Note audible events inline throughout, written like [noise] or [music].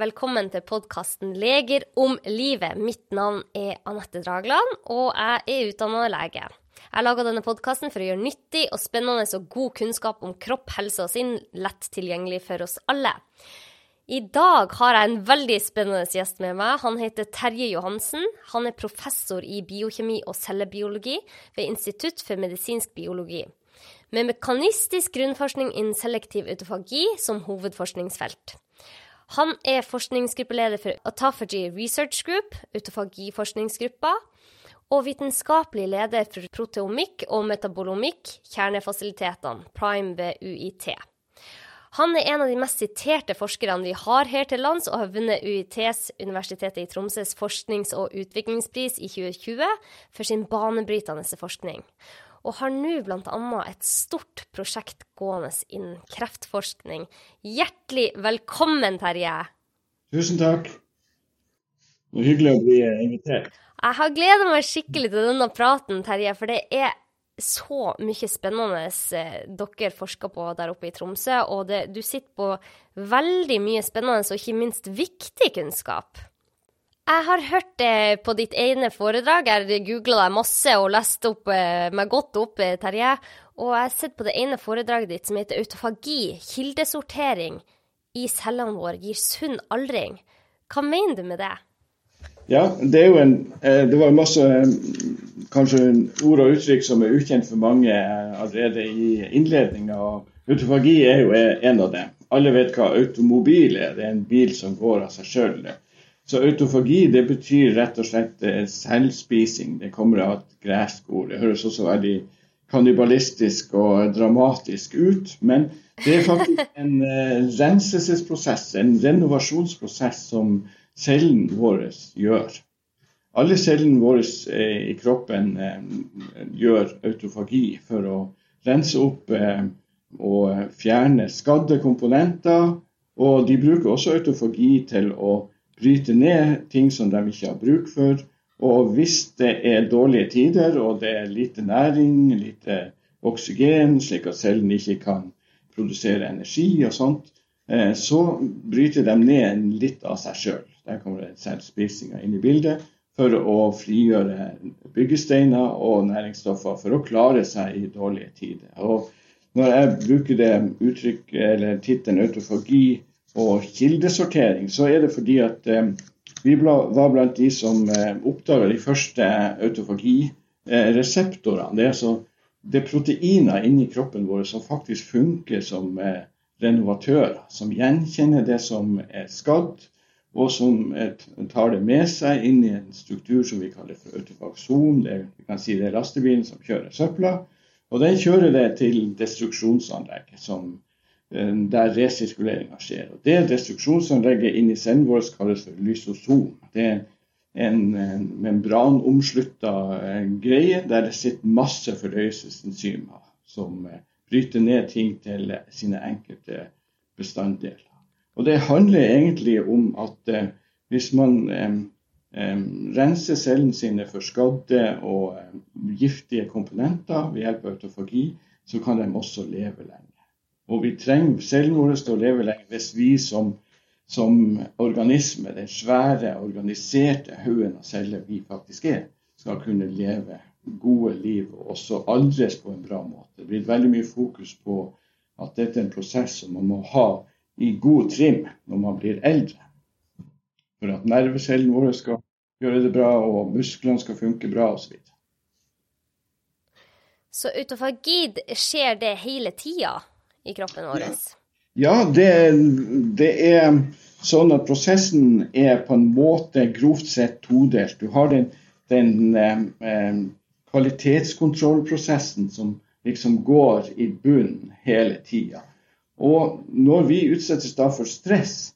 velkommen til podkasten 'Leger om livet'. Mitt navn er Anette Dragland, og jeg er utdanna lege. Jeg laga denne podkasten for å gjøre nyttig og spennende og god kunnskap om kropp, helse og sinn lett tilgjengelig for oss alle. I dag har jeg en veldig spennende gjest med meg. Han heter Terje Johansen. Han er professor i biokjemi og cellebiologi ved Institutt for medisinsk biologi med mekanistisk grunnforskning innen selektiv autofagi som hovedforskningsfelt. Han er forskningsgruppeleder for Autophagy Research Group, autofagiforskningsgruppa, og vitenskapelig leder for proteomikk og metabolomikk, kjernefasilitetene, Prime ved UiT. Han er en av de mest siterte forskerne vi har her til lands, og har vunnet UiTs, Universitetet i Tromsøs forsknings- og utviklingspris i 2020 for sin banebrytende forskning og har nå bl.a. et stort prosjekt gående innen kreftforskning. Hjertelig velkommen, Terje. Tusen takk. Det er hyggelig å bli invitert. Jeg har gleda meg skikkelig til denne praten, Terje, for det er så mye spennende eh, dere forsker på der oppe i Tromsø. Og det, du sitter på veldig mye spennende og ikke minst viktig kunnskap. Jeg har hørt det på ditt ene foredrag. Jeg googla deg masse og leste opp, eh, meg godt opp, eh, Terje. Og jeg har sett på det ene foredraget ditt som heter Autofagi, kildesortering i cellene våre gir sunn aldring. Hva mener du med det? Ja, det er jo en eh, Det var masse kanskje ord og uttrykk som er ukjent for mange allerede i innledninga. Autofagi er jo en av dem. Alle vet hva automobil er. Det er en bil som går av seg sjøl. Så autofagi det betyr rett og slett eh, selvspising. Det kommer av et gresk ord. Det høres også veldig kannibalistisk og dramatisk ut. Men det er faktisk [laughs] en uh, renselsesprosess, en renovasjonsprosess som cellen vår gjør. Alle cellene våre uh, i kroppen gjør autofagi for å rense opp og fjerne skadde komponenter. Og de bruker også autofagi til å bryte ned ting som de ikke har bruk for. Og hvis det er dårlige tider og det er lite næring, lite oksygen, slik at cellen ikke kan produsere energi og sånt, eh, så bryter de ned litt av seg sjøl. Der kommer selvspisinga inn i bildet for å frigjøre byggesteiner og næringsstoffer for å klare seg i dårlige tider. Og når jeg bruker det uttrykket eller tittelen autofagi og kildesortering, så er det fordi at eh, vi var blant de som eh, oppdaga de første autofagireseptorene. Det er altså det proteiner inni kroppen vår som faktisk funker som eh, renovatører. Som gjenkjenner det som er skadd, og som eh, tar det med seg inn i en struktur som vi kaller for autofakson. Vi kan si det er lastebilen som kjører søpla. Og den kjører det til destruksjonsanlegget, som Eh, der resirkuleringa skjer. Og Det destruksjonsanlegget inni cellen vår kalles for lysosom. Det er en, en membranomslutta eh, greie der det sitter masse fordøyelsesenzymer som eh, bryter ned ting til sine enkelte bestanddeler. Og Det handler egentlig om at eh, hvis man eh, eh, renser cellene sine for skadde og giftige komponenter ved hjelp av autofagi, så kan de også leve lenge. Og vi trenger cellen til å leve lenge hvis vi som, som organisme, den svære, organiserte haugen av celler vi faktisk er, skal kunne leve gode liv og også aldres på en bra måte. Det blir veldig mye fokus på at dette er en prosess som man må ha i god trim når man blir eldre. For at nervecellene våre skal gjøre det bra, og musklene skal funke bra osv. Så, så autofagi skjer det hele tida? I kroppen vår? Ja, det, det, er sånn at prosessen er på en måte grovt sett todelt. Du har den, den eh, eh kvalitetskontrollprosessen som liksom går i bunnen hele tida. Og når vi utsettes da for stress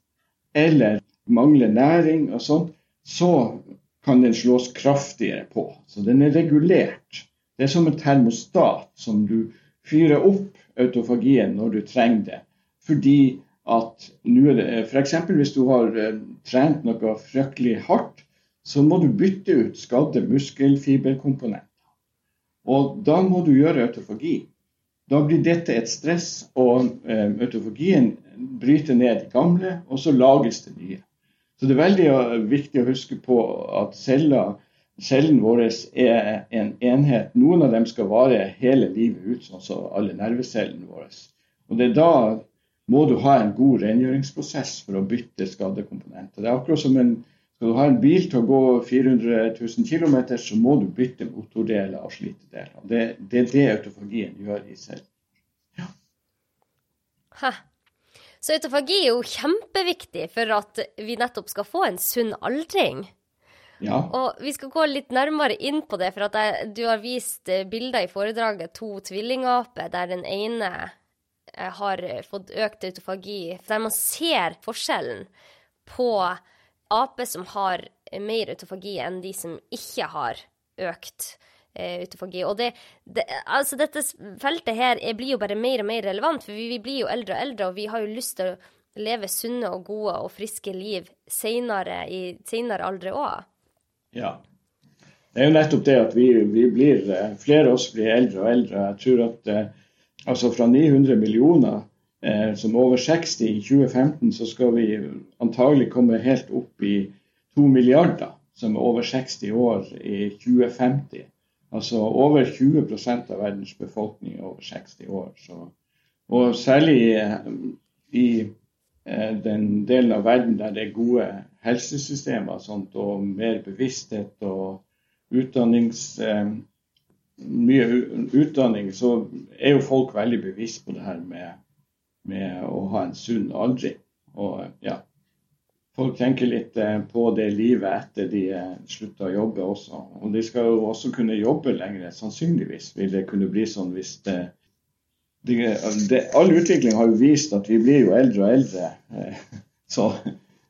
eller mangler næring og sånt, så kan den slås kraftigere på. Så den er regulert. Det er som en termostat som du fyrer opp autofagien når du trenger det. Fordi at nå F.eks. hvis du har eh, trent noe fryktelig hardt, så må du bytte ut skadde muskelfiberkomponenter. Og da må du gjøre autofagi. Da blir dette et stress, og eh, autofagien bryter ned de gamle, og så lages det nye. Så det er veldig viktig å huske på at celler, cellen vår er en enhet. Noen av dem skal vare hele livet ut, sånn som alle nervecellene våre. Og det er da må du ha en god rengjøringsprosess for å bytte skadekomponenter. Det er akkurat som en, Skal du ha en bil til å gå 400 000 km, så må du bytte motordeler og slitedeler. Det, det er det autofagien gjør i selv. Ja. Så autofagi er jo kjempeviktig for at vi nettopp skal få en sunn aldring. Ja. Og vi skal gå litt nærmere inn på det, for at jeg, du har vist eh, bilder i foredraget to tvillingaper der den ene Eh, har fått økt autofagi, der man ser forskjellen på aper som har mer autofagi enn de som ikke har økt eh, autofagi. Og det, det, altså dette feltet her blir jo bare mer og mer relevant, for vi, vi, blir jo eldre og eldre, og vi har jo lyst til å leve sunne og gode og friske liv senere, i senere aldre òg. Ja. Det er jo nettopp det at vi, vi blir eh, Flere av oss blir eldre og eldre. Jeg tror at altså fra 900 millioner eh, som over 60 i 2015, så skal vi antagelig komme helt opp i 2 milliarder som er over 60 år i 2050. Altså over 20% av verdens befolkning er over 60 år. Så, og særlig eh, i eh, den delen av verden der det er gode helsesystemer sånt, og mer bevissthet og utdannings... Eh, mye utdanning, så er jo folk veldig bevisst på det her med, med å ha en sunn aldring. Og ja, folk tenker litt eh, på det livet etter de eh, slutter å jobbe også. Og de skal jo også kunne jobbe lenger, sannsynligvis vil det kunne bli sånn hvis det, det, det All utvikling har jo vist at vi blir jo eldre og eldre. Eh, så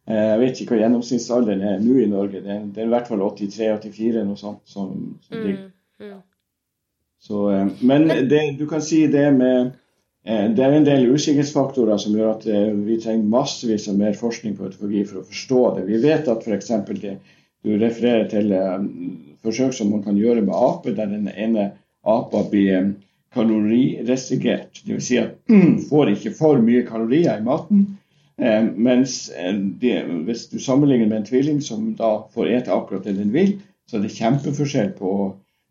jeg vet ikke hva gjennomsnittsalderen er nå i Norge. Det er, det er i hvert fall 83-84, noe sånt. Som, som mm, mm. Så, eh, men det, du kan si det med eh, Det er en del usikkerhetsfaktorer som gjør at eh, vi trenger massevis av mer forskning på autofagi for å forstå det. Vi vet at f.eks. det du refererer til forsøk som man kan gjøre med aper, der den ene apa blir kalorirestrigert. Dvs. Si at man får ikke for mye kalorier i maten. mens det, hvis du sammenligner med en tvilling som da får ete akkurat det den vil, så er det kjempeforskjell på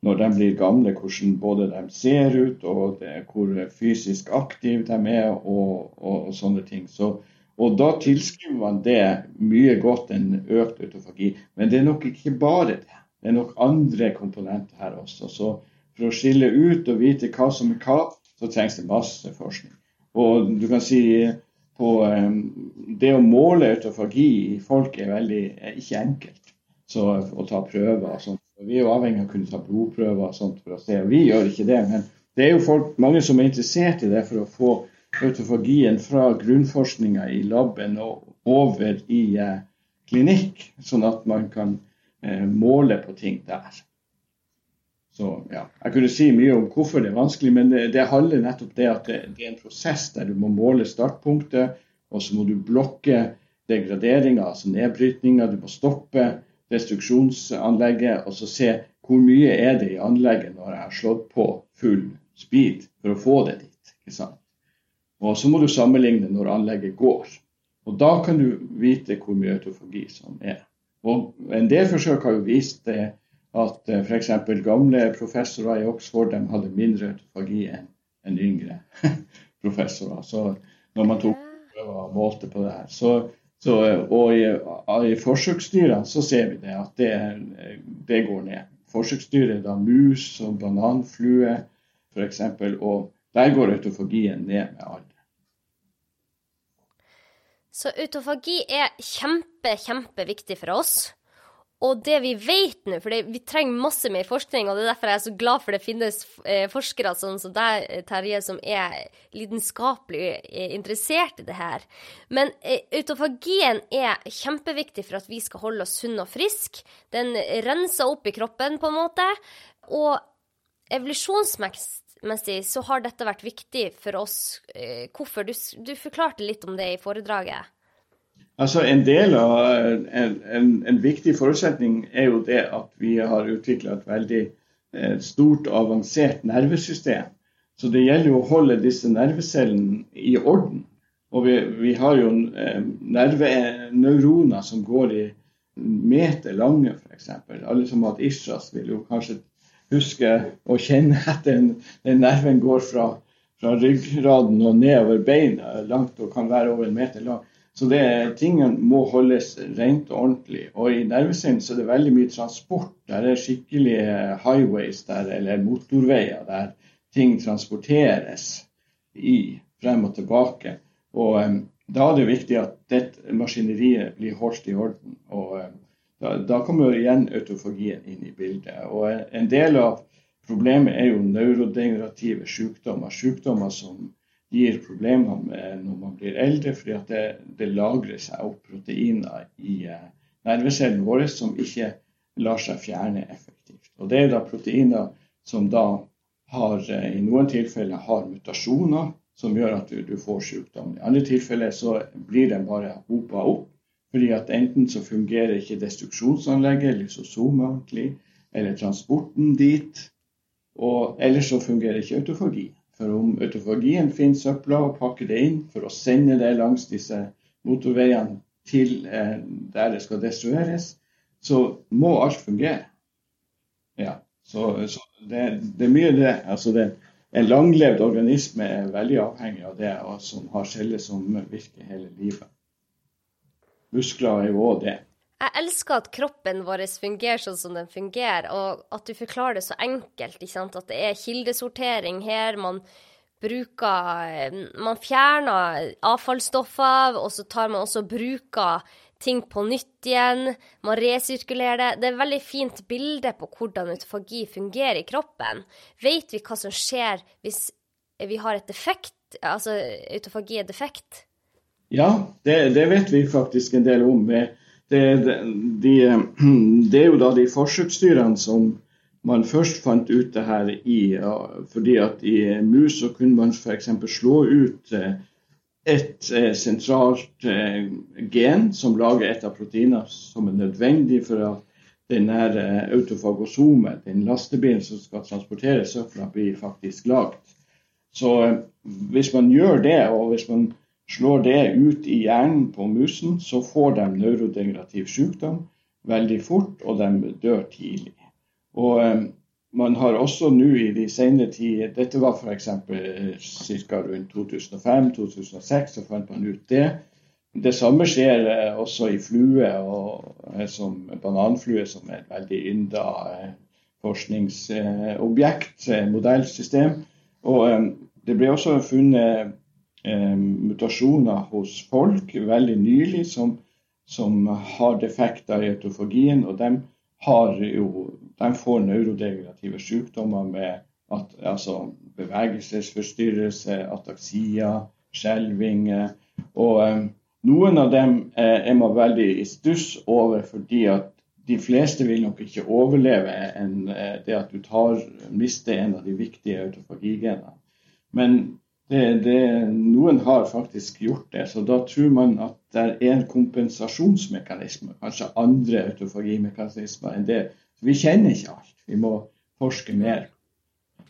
når de blir gamle, hvordan både de ser ut, og det, hvor fysisk aktive de er, og, og, og sånne ting. Så, og Da tilskriver man det mye godt en økt autofagi. Men det er nok ikke bare det. Det er nok andre komponenter her også. Så for å skille ut og vite hva som er hva, så trengs det masse forskning. Og du kan si på um, Det å måle autofagi i folk er veldig er ikke enkelt. Så å ta prøver og sånt vi er jo avhengig av å kunne ta blodprøver og sånt for å se. og Vi gjør ikke det, men det er jo folk, mange som er interessert i det for å få autofagien fra grunnforskninga i laben og over i eh, klinikk, sånn at man kan eh, måle på ting der. Så ja, Jeg kunne si mye om hvorfor det er vanskelig, men det, det handler nettopp det at det, det, er en prosess der du må måle startpunktet, og så må du blokke degraderinga, altså nedbrytninga. Du må stoppe destruksjonsanlegget og så se hvor mye er det i anlegget når jeg har slått på full speed for å få det dit. ikke sant? Og Så må du sammenligne når anlegget går. Og Da kan du vite hvor mye autofagi som er. Og En del forsøk har jo vist det at eh, f.eks. gamle professorer i Oxford de hadde mindre autofagi enn en yngre [laughs] professorer. Så når man tok prøver og målte på det her. Så så, og i, i forsøksdyrene så ser vi det at det, det går ned. Forsøksdyr er da mus og bananflue f.eks. Og der går autofagien ned med alder. Så autofagi er kjempe, kjempeviktig for oss. Og det vi vet nå, for vi trenger masse mer forskning, og det er derfor jeg er så glad for det finnes eh, forskere sånn som deg, Terje, som er lidenskapelig eh, interessert i det her. Men eh, autofagien er kjempeviktig for at vi skal holde oss sunne og friske. Den renser opp i kroppen, på en måte. Og evolusjonsmessig så har dette vært viktig for oss. Hvorfor? Du, du forklarte litt om det i foredraget. Altså En del av en, en, en, viktig forutsetning er jo det at vi har utvikla et veldig eh, stort og avansert nervesystem. Så det gjelder jo å holde disse nervecellene i orden. Og vi, vi har jo eh, nerveneuroner som går i meter lange, f.eks. Alle som har hatt ischias, vil jo kanskje huske og kjenne [laughs] at den, den nerven går fra, fra, ryggraden og nedover beina langt og kan være over en meter lang. Så det, tingene må holdes rent og ordentlig. Og i nervecellen så er det veldig mye transport. Der er skikkelige highways der, eller motorveier der ting transporteres i frem og tilbake. Og um, da er det viktig at dette maskineriet blir holdt i orden. og um, da, da, kommer igjen autofagien inn i bildet. Og En del av problemet er jo neurodegenerative sykdommer. Sykdommer som gir problemer når man blir eldre, fordi at det, det lagrer seg opp proteiner i uh, nervecellen vår som ikke lar seg fjerne effektivt. Og Det er da proteiner som da har, uh, i noen tilfeller har mutasjoner som gjør at du, du får sykdom. I andre tilfeller så blir den bare hopa opp. Fordi at enten så fungerer ikke destruksjonsanlegget, lysosomet ordentlig, eller transporten dit. Og ellers så fungerer ikke autofagi. For om autofagien finner søpla og pakker det inn for å sende det langs disse motorveiene til eh, der det skal destrueres, så må alt fungere. Ja, så, så det, det, er mye det. Altså det en langlevd organisme er veldig avhengig av det, og som har celler som virker hele livet. Muskler er jo òg det. Jeg elsker at kroppen vår fungerer sånn som den fungerer, og at du forklarer det så enkelt. ikke sant? At det er kildesortering her. Man bruker Man fjerner avfallsstoffer, og så tar man også bruker ting på nytt igjen. Man resirkulerer det. Det er et veldig fint bilde på hvordan autofagi fungerer i kroppen. Vet vi hva som skjer hvis vi har et defekt, altså autofagi er defekt? Ja, det, det vet vi faktisk en del om. Det, det, de, [clears throat] det er jo da de forsøksdyrene som man først fant ut det her i. Ja, fordi at i mus så kunne man f.eks. slå ut eh, et eh, sentralt eh, gen som lager et av proteinene som er nødvendig for at den her eh, autofagosomet, den lastebilen som skal transportere søpla, blir faktisk lagd. Så hvis man gjør det, og hvis man slår det ut i hjernen på musen, så får de neurodegenerativ sykdom veldig fort, og de dør tidlig. Og eh, man har også nå i de senere tider Dette var f.eks. ca. rundt 2005-2006, så fant man ut det. Det samme skjer eh, også i flue, eh, som bananflue, som er et veldig ynda eh, forskningsobjekt, modellsystem. Og det ble også funnet mutasjoner hos folk veldig nylig som, som har defekter i autofagien, og de jo de får neurodegenerative sykdommer med at, altså bevegelsesforstyrrelse, ataksia, skjelvinger. Og eh, noen av dem eh, er man veldig i stuss over fordi at de fleste vil nok ikke overleve en, eh, det at du tar, mister en av de viktige autofagigenene. Men det, det, noen har faktisk gjort det, så da tror man at det er en kompensasjonsmekanisme, kanskje andre autofagimekanismer enn det vi kjenner ikke alt. Vi må forske mer.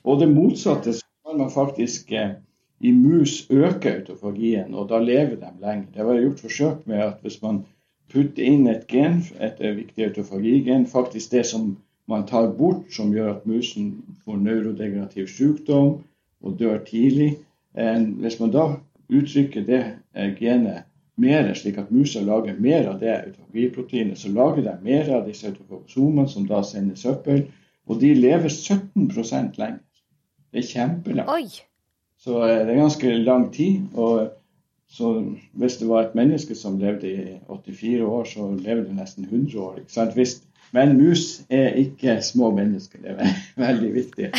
Og det motsatte så kan man faktisk eh, i mus øke autofagien, og da lever de lenger. Det var gjort forsøk med at hvis man putter inn et gen, et viktig autofagigen, faktisk det som man tar bort, som gjør at musen får neurodegenerativ sykdom og dør tidlig. Hvis man da uttrykker det eh, genet mer, slik at musa lager mer av det autofagiproteinet. Så lager de mer av disse autofagosomene som da sender søppel. Og de lever 17% lenger. Det er kjempelangt. Så eh, det er ganske lang tid. og så hvis det var et menneske som levde i 84 år, så lever det nesten 100 år. ikke sant? Hvis, men mus er ikke små mennesker. Det er [laughs] veldig viktig.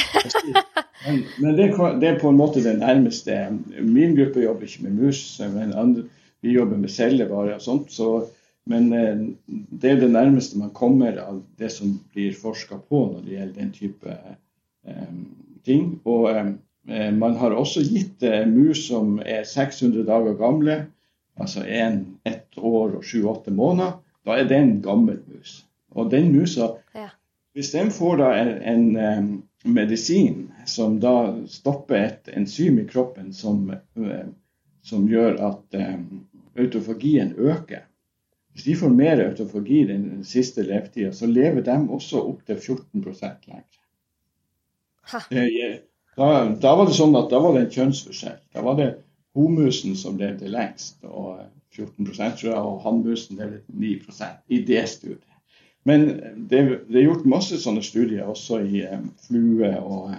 Men, men det, det, er på en måte det nærmeste. Min gruppe jobber ikke med mus. men andre, vi jobber med cellevarer og sånt. Så, men eh, det er det nærmeste man kommer av det som blir forska på når det gjelder den type um, ting. Og um, man har også gitt mus som er 600 dager gamle, altså ett år og sju-åtte måneder. Da er det en gammel mus. Og den musa, ja. hvis den får da en, en um, medisin som da stopper et enzym i kroppen som um, som gjør at um, autofagien øker. Hvis de får mer autofagi den siste levetida, så lever de også opptil 14% lenger. Da, da, var det sånn at da var det en kjønnsforskjell. Da var det homusen som levde lengst, og 14 tror jeg, og hannmusen levde 9% i det studiet. Men det, det, er gjort masse sånne studier også i eh, flue, og,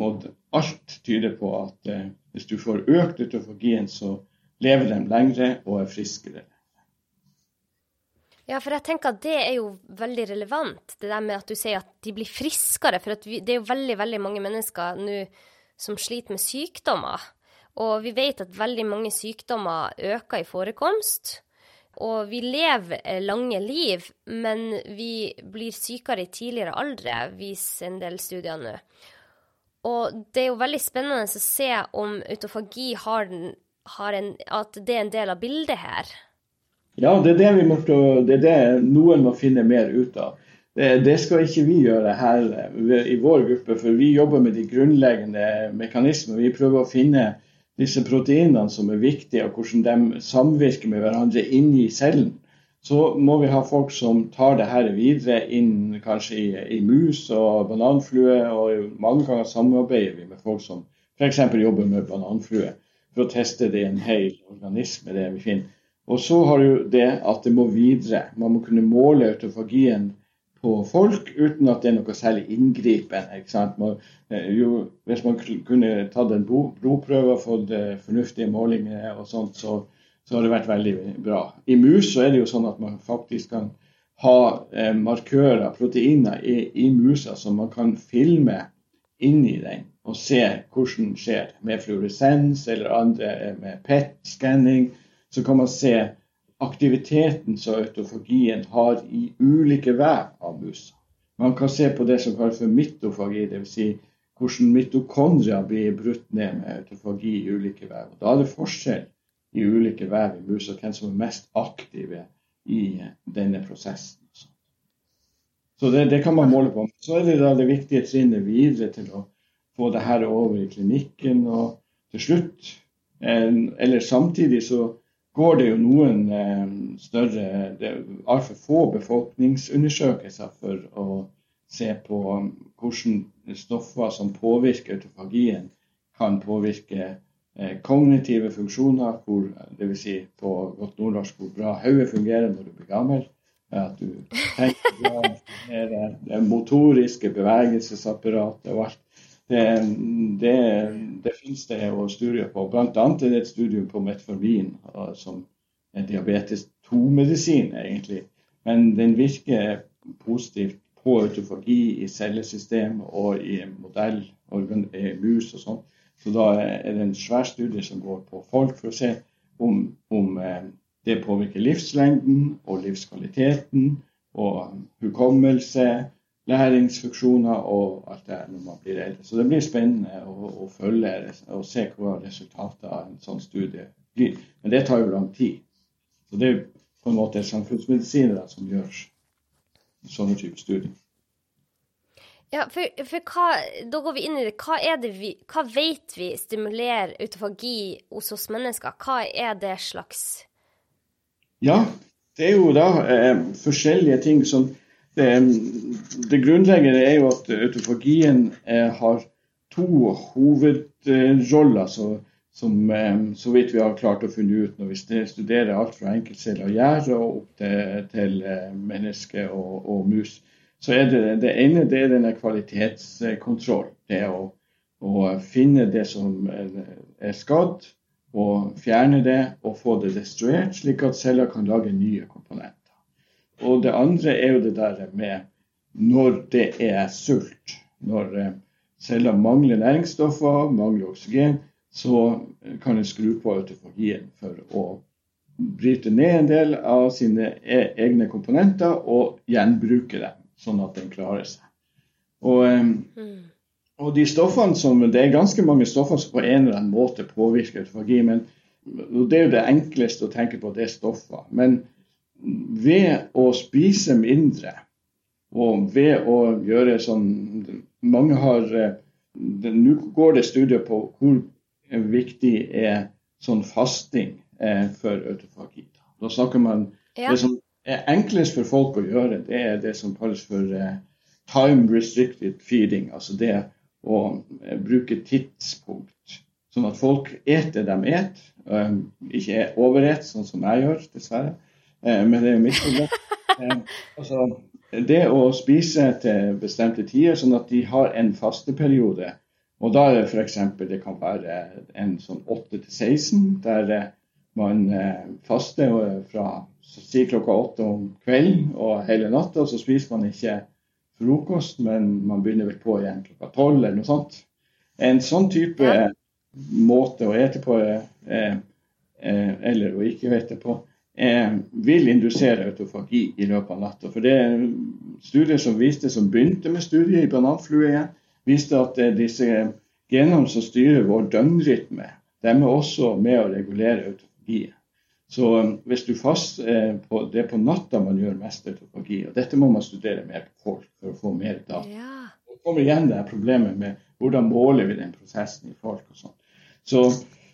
og, alt tyder på at eh, hvis du får økt autofagien, så lever de lengre og er friskere. Ja, for jeg tenker at det er jo veldig relevant, det der med at du sier at de blir friskere. For vi, det er jo veldig, veldig mange mennesker nå som sliter med sykdommer. Og vi vet at veldig mange sykdommer øker i forekomst. Og vi lever lange liv, men vi blir sykere i tidligere aldre, viser en del studier nå. Og det er jo veldig spennende å se om autofagi har, har en, at det er en del av bildet her. Ja, det er det, må, det er det noen må finne mer ut av. Det, skal ikke vi gjøre her i vår gruppe, for vi jobber med de grunnleggende mekanismene. Vi prøver å finne disse proteinene som er viktige, og hvordan de samvirker med hverandre inni cellen. Så må vi ha folk som tar det her videre inn kanskje i, i mus og bananflue. Og mange ganger samarbeider vi med folk som f.eks. jobber med bananflue, for å teste det i en hel organisme. det vi finner. Og så har du det at det må videre. Man må kunne måle autofagien på folk uten at det er noe særlig inngripen. Man, eh, jo, hvis man kunne tatt en blodprøve og fått eh, fornuftige målinger, og sånt, så, så, har det vært veldig bra. I mus så er det jo sånn at man faktisk kan ha eh, markører, proteiner, i, i musa som man kan filme inni den og se hvordan det skjer. Med fluoresens eller andre med PET-skanning så kan man se aktiviteten som autofagien har i ulike vev av musa. Man kan se på det som kalles for mitofagi, dvs. Si hvordan mitokondria blir brutt ned med autofagi i ulike vev. Da er det forskjell i ulike vev i mus og hvem som er mest aktive i denne prosessen. Så det, det, kan man måle på. Så er det da det viktige trinnet videre til å få det her over i klinikken. Og til slutt, eh, eller samtidig, så går det jo noen eh, større Det er altfor få befolkningsundersøkelser for å se på um, hvordan stoffer som påvirker autofagien, kan påvirke eh, kognitive funksjoner, hvor, dvs. Si på godt nordnorsk hvor bra hodet fungerer når du blir gammel. At du tenker bra, det motoriske bevegelsesapparatet og alt det, det, det finnes det jo studier på. Annet er det et studium på metformin, som er diabetes 2-medisin, egentlig. Men den virker positivt på autofagi i cellesystem og i modell, organ, i mus og sånn. Så da er det en svær studie som går på folk for å se om, om eh, det påvirker livslengden og livskvaliteten og hukommelse læringsfunksjoner og alt det når man blir eldre. Så det blir spennende å, å følge og se hva resultatet av en sånn studie blir. Men det tar jo lang tid. Så det er på en måte samfunnsmedisinere som gjør sånne typer studier. Ja, for, for, hva, Da går vi inn i det. Hva, det vi, hva vet vi stimulerer autofagi hos oss mennesker? Hva er det slags Ja, det er jo da eh, forskjellige ting som det, det, grunnleggende er jo at autofagien eh, har to hovedroller så, som eh, så vidt vi har klart å finne ut når vi studerer alt fra enkeltceller og gjære opp til, til eh, menneske og, og, mus. Så er det, det ene det er denne kvalitetskontroll. Det å, å finne det som er skadd, og fjerne det og få det destruert, slik at celler kan lage nye komponenter. Og det andre er jo det der med når det er sult. Når eh, celler mangler næringsstoffer, mangler oksygen, så kan en skru på autofagien for å bryte ned en del av sine e-, egne komponenter og gjenbruke dem, sånn at den klarer seg. Og, eh, mm. og, de stoffene som, Det er ganske mange stoffer som på en eller annen måte påvirker autofagi. men Det er jo det enkleste å tenke på, det er stoffer. Men ved å spise mindre og ved å gjøre sånn Mange har eh, Nå går det studier på hvor viktig er sånn fasting eh, for autofagi. Da snakker man Ja. Det som er enklest for folk å gjøre, det er det som kalles for eh, time restricted feeding. Altså det å bruke tidspunkt. Sånn at folk eter det de et, eh, ikke er overet, sånn som jeg gjør, dessverre. Eh, men det er jo mitt problem. Eh, altså, det å spise til bestemte tider, sånn at de har en fasteperiode. Og da er det f.eks. det kan være en sånn 8 til 16, der eh, man faster fra si klokka 8 om kvelden og hele natta, og så spiser man ikke frokost, men man begynner vel på igjen klokka tolv eller noe sånt. En sånn type Ja. måte å ete på, eller å ikke ete på, eh, vil indusere autofagi i løpet av natta. For det er studier som viste, som begynte med studiet i bananflue igjen, viste at eh, disse genene som styrer vår døgnrytme, de er også med å regulere autofagien. Så um, hvis du fast, eh, på, Det er på natta man gjør mest autofagi. og Dette må man studere mer på folk for å få mer data. Ja. Så kommer igjen det her problemet med hvordan måler vi den prosessen i folk. og sånn. Så,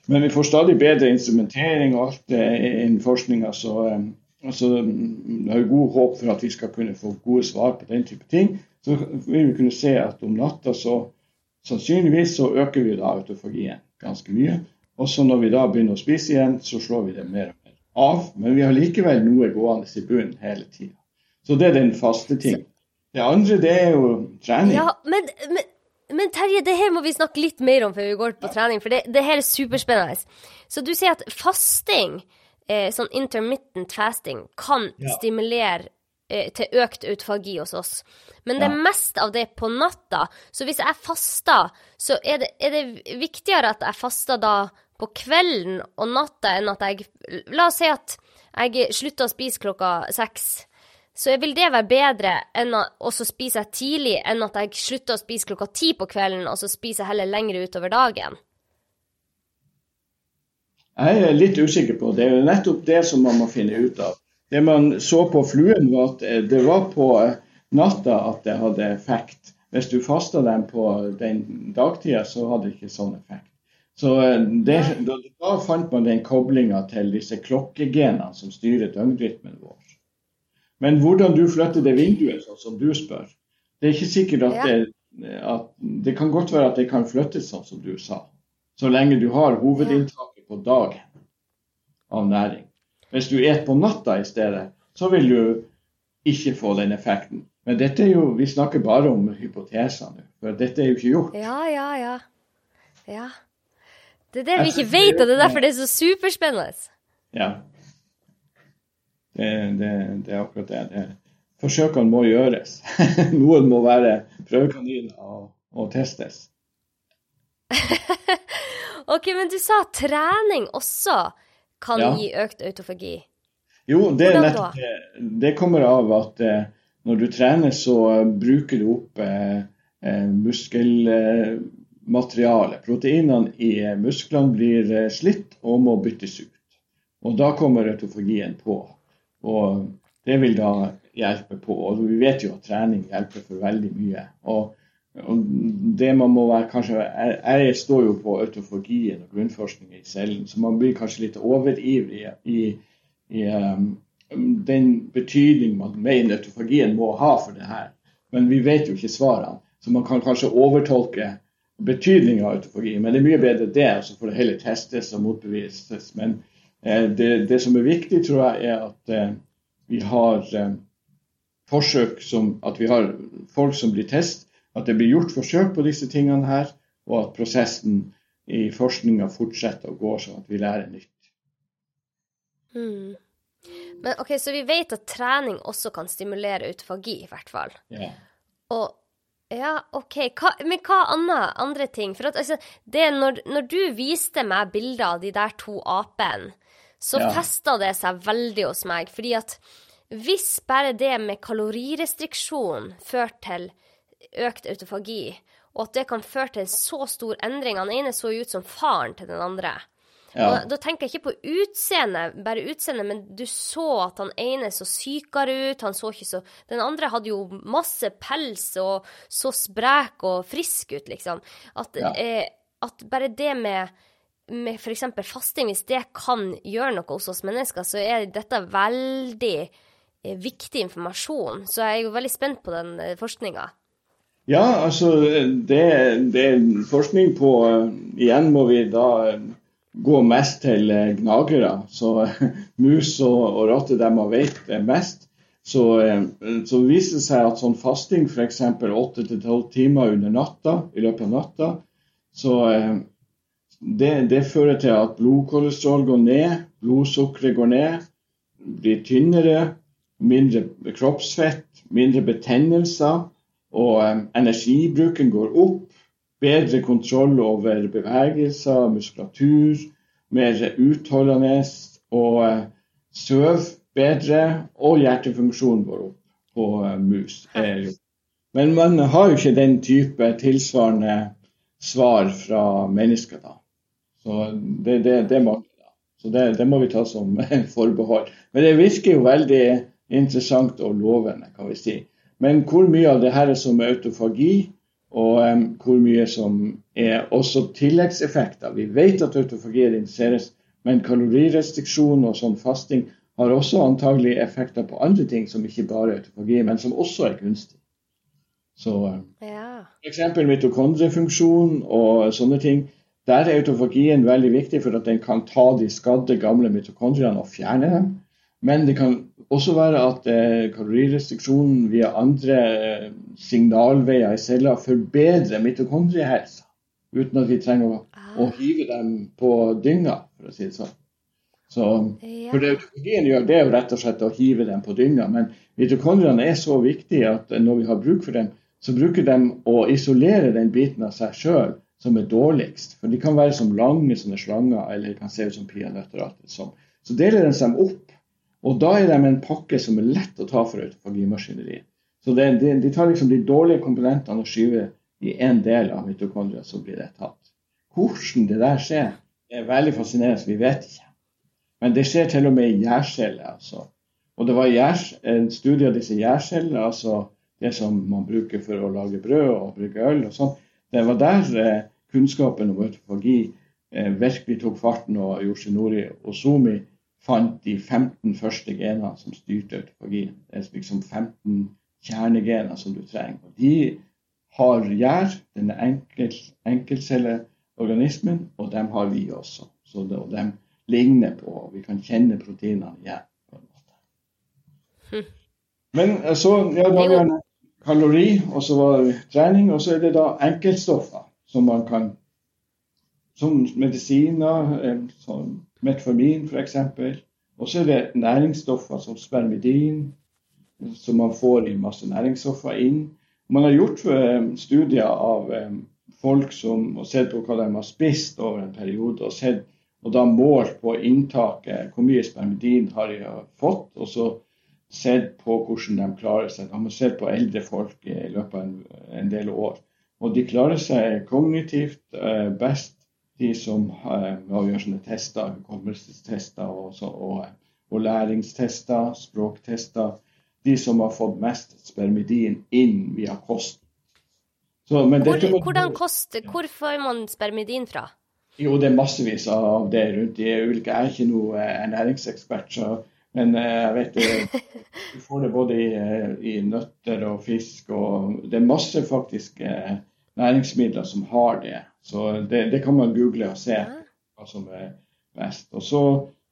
Men vi får stadig bedre instrumentering og alt eh, innen forskninga. Så altså, mm, jeg har god håp for at vi skal kunne få gode svar på den type ting. Så vil vi kunne se at om natta så sannsynligvis så øker vi da autofagien ganske mye. Og så når vi da begynner å spise igjen, så slår vi det mer og mer av. Men vi har likevel noe gående i bunnen hele tida. Så det er den faste ting. Det andre det er jo trening. Ja, men, men, men Terje, det her må vi snakke litt mer om før vi går på trening, for det, det her er superspennende. Så du sier at fasting, eh, sånn intermittent fasting, kan Ja. stimulere eh, til økt autofagi hos oss. Men det er Ja. mest av det på natta. Så hvis jeg faster, så er det, er det viktigere at jeg faster da på kvelden og natta enn at jeg La oss si at jeg slutter å spise klokka seks. Så vil det være bedre enn å spiser jeg tidlig enn at jeg slutter å spise klokka ti på kvelden, og så spiser jeg heller lenger utover dagen? Jeg er litt usikker på. Det er jo nettopp det som man må finne ut av. Det man så på fluen, var at eh, det var på eh, natta at det hadde effekt. Hvis du fasta dem på den dagtida, så hadde det ikke sånn effekt. Så eh, det, da fant man den koblinga til disse klokkegenene som styrer døgnrytmen vår. Men hvordan du flytter det vinduet, sånn som du spør, det er ikke sikkert at det at Det kan godt være at det kan flyttes sånn som du sa. Så lenge du har hovedinntaket på dagen av næring. Hvis du et på natta i stedet, så vil du ikke få den effekten. Men dette er jo, vi snakker bare om hypoteser nå, for dette er jo ikke gjort. Ja, ja, ja. Ja. Det er det vi ikke vet, og det er derfor det er så superspennende. Ja. Det, det, det er akkurat det. det. Forsøkene må gjøres. [laughs] Noen må være prøvekaniner og, og testes. [laughs] OK, men du sa trening også kan Ja. gi økt autofagi. Jo, det, er nettopp det. det kommer av at eh, når du trener, så eh, bruker du opp eh, eh, muskelmateriale. Proteinene i eh, musklene blir slitt og må byttes ut. Og da kommer autofagien på. Og det vil da hjelpe på. Og vi vet jo at trening hjelper for veldig mye. Og, og det man må være kanskje Jeg, jeg står jo på autofagien og grunnforskning i cellen, så man blir kanskje litt overivrig i, i um, den betydning man mener autofagien må ha for det her. Men vi vet jo ikke svarene, så man kan kanskje overtolke betydningen av autofagi. Men det er mye bedre det, og så får det heller testes og motbevises. Men det, det som er viktig, tror jeg, er at eh, vi har eh, forsøk som At vi har folk som blir test, at det blir gjort forsøk på disse tingene her, og at prosessen i forskninga fortsetter å gå sånn at vi lærer nytt. Mm. Men OK, så vi vet at trening også kan stimulere autofagi, i hvert fall. Ja. Og ja, OK. Hva, men hva annet, andre ting? For at altså, det når, når du viste meg bilder av de der to apene, så Ja. festa det seg veldig hos meg. Fordi at hvis bare det med kalorirestriksjon fører til økt autofagi, og at det kan føre til en så stor endring Han ene så jo ut som faren til den andre. Ja. Og da tenker jeg ikke på utseende, bare utseende, men du så at han ene så sykere ut, han så ikke så Den andre hadde jo masse pels og så sprek og frisk ut, liksom. At, Ja. eh, at bare det med med f.eks. fasting, hvis det kan gjøre noe hos oss mennesker, så er dette veldig eh, viktig informasjon. Så jeg er jo veldig spent på den eh, forskninga. Ja, altså det, det er forskning på Igjen må vi da gå mest til gnagere. Så [laughs] mus og, og rotter, de man vet mest. Så, så viser det seg at sånn fasting, f.eks. 8-12 timer under natta, i løpet av natta, så det, det, fører til at blodkolesterol går ned, blodsukkeret går ned, blir tynnere, mindre kroppsfett, mindre betennelser, og um, energibruken går opp. Bedre kontroll over bevegelser, muskulatur, mer utholdende, og uh, søv bedre, og hjertefunksjonen går opp på uh, mus. Men man har jo ikke den type tilsvarende svar fra mennesker, da. Så det, det, det mangler. Så det, det, må vi ta som [laughs] forbehold. Men det virker jo veldig interessant og lovende, kan vi si. Men hvor mye av det her er som er autofagi, og um, hvor mye som er også tilleggseffekter. Vi vet at autofagi reduseres, men kalorirestriksjon og sånn fasting har også antagelig effekter på andre ting som ikke bare er autofagi, men som også er kunstig. Så um, ja. f.eks. mitokondriefunksjon og sånne ting der er autofagien veldig viktig for at den kan ta de skadde, gamle mitokondriene og fjerne dem. Men det kan også være at eh, kalorirestriksjonen via andre eh, signalveier i celler forbedrer mitokondriehelsa. Uten at vi trenger å, å, ah. hive dem på dynga, for å si det sånn. Så, for det autofagien gjør, det er jo rett og slett å hive dem på dynga. Men mitokondriene er så viktige at når vi har bruk for dem, så bruker de å isolere den biten av seg sjøl som er dårligst. For de kan være som lange sånne slanger, eller de kan se ut som peanøtter. Så deler de seg opp, og da er de en pakke som er lett å ta for autofagimaskineriet. Så det, de, de, tar liksom de dårlige komponentene og skyver i én del av mitokondria, så blir det tatt. Hvordan det der skjer, er veldig fascinerende, vi vet ikke. Men det skjer til og med i gjærceller. Altså. Og det var en studie av disse gjærcellene, altså det som man bruker for å lage brød og brygge øl og sånn. Det var der eh, kunnskapen om autofagi eh, virkelig tok farten, og Yoshinori Ozumi fant de 15 første genene som styrte autofagien. Det er liksom 15 kjernegener som du trenger. Og de har gjær, denne enkel, enkeltcelleorganismen, og dem har vi også. Så det, og de ligner på, og vi kan kjenne proteinene igjen. på en måte. Hm. Men eh, så ja, da var det kalori, og så var det trening, og så er det da enkeltstoffer som man kan Som medisiner, eh, som metformin f.eks. Og så er det næringsstoffer som spermidin, som man får i masse næringsstoffer inn. Man har gjort eh, studier av eh, folk som har sett på hva de har spist over en periode, og, sett, og da målt på inntaket, hvor mye spermidin har de fått. og så sett på hvordan de klarer seg. De har sett på eldre folk i løpet av en, en del år. Og de klarer seg kognitivt eh, best, de som eh, å gjøre sånne tester, hukommelsestester og, og, og, læringstester, språktester. De som har fått mest spermidin inn via kost. Så, Hvor, hvordan kost, Hvor får man spermidin fra? Jo, det er massevis av det rundt i ulike. Jeg er ikke noe eh, ernæringsekspert, så, men eh, jeg vet det, [laughs] du får det både i, i, nøtter og fisk. og Det er masse faktisk næringsmidler som har det. Så det, det kan man google og se hva som er best. Og så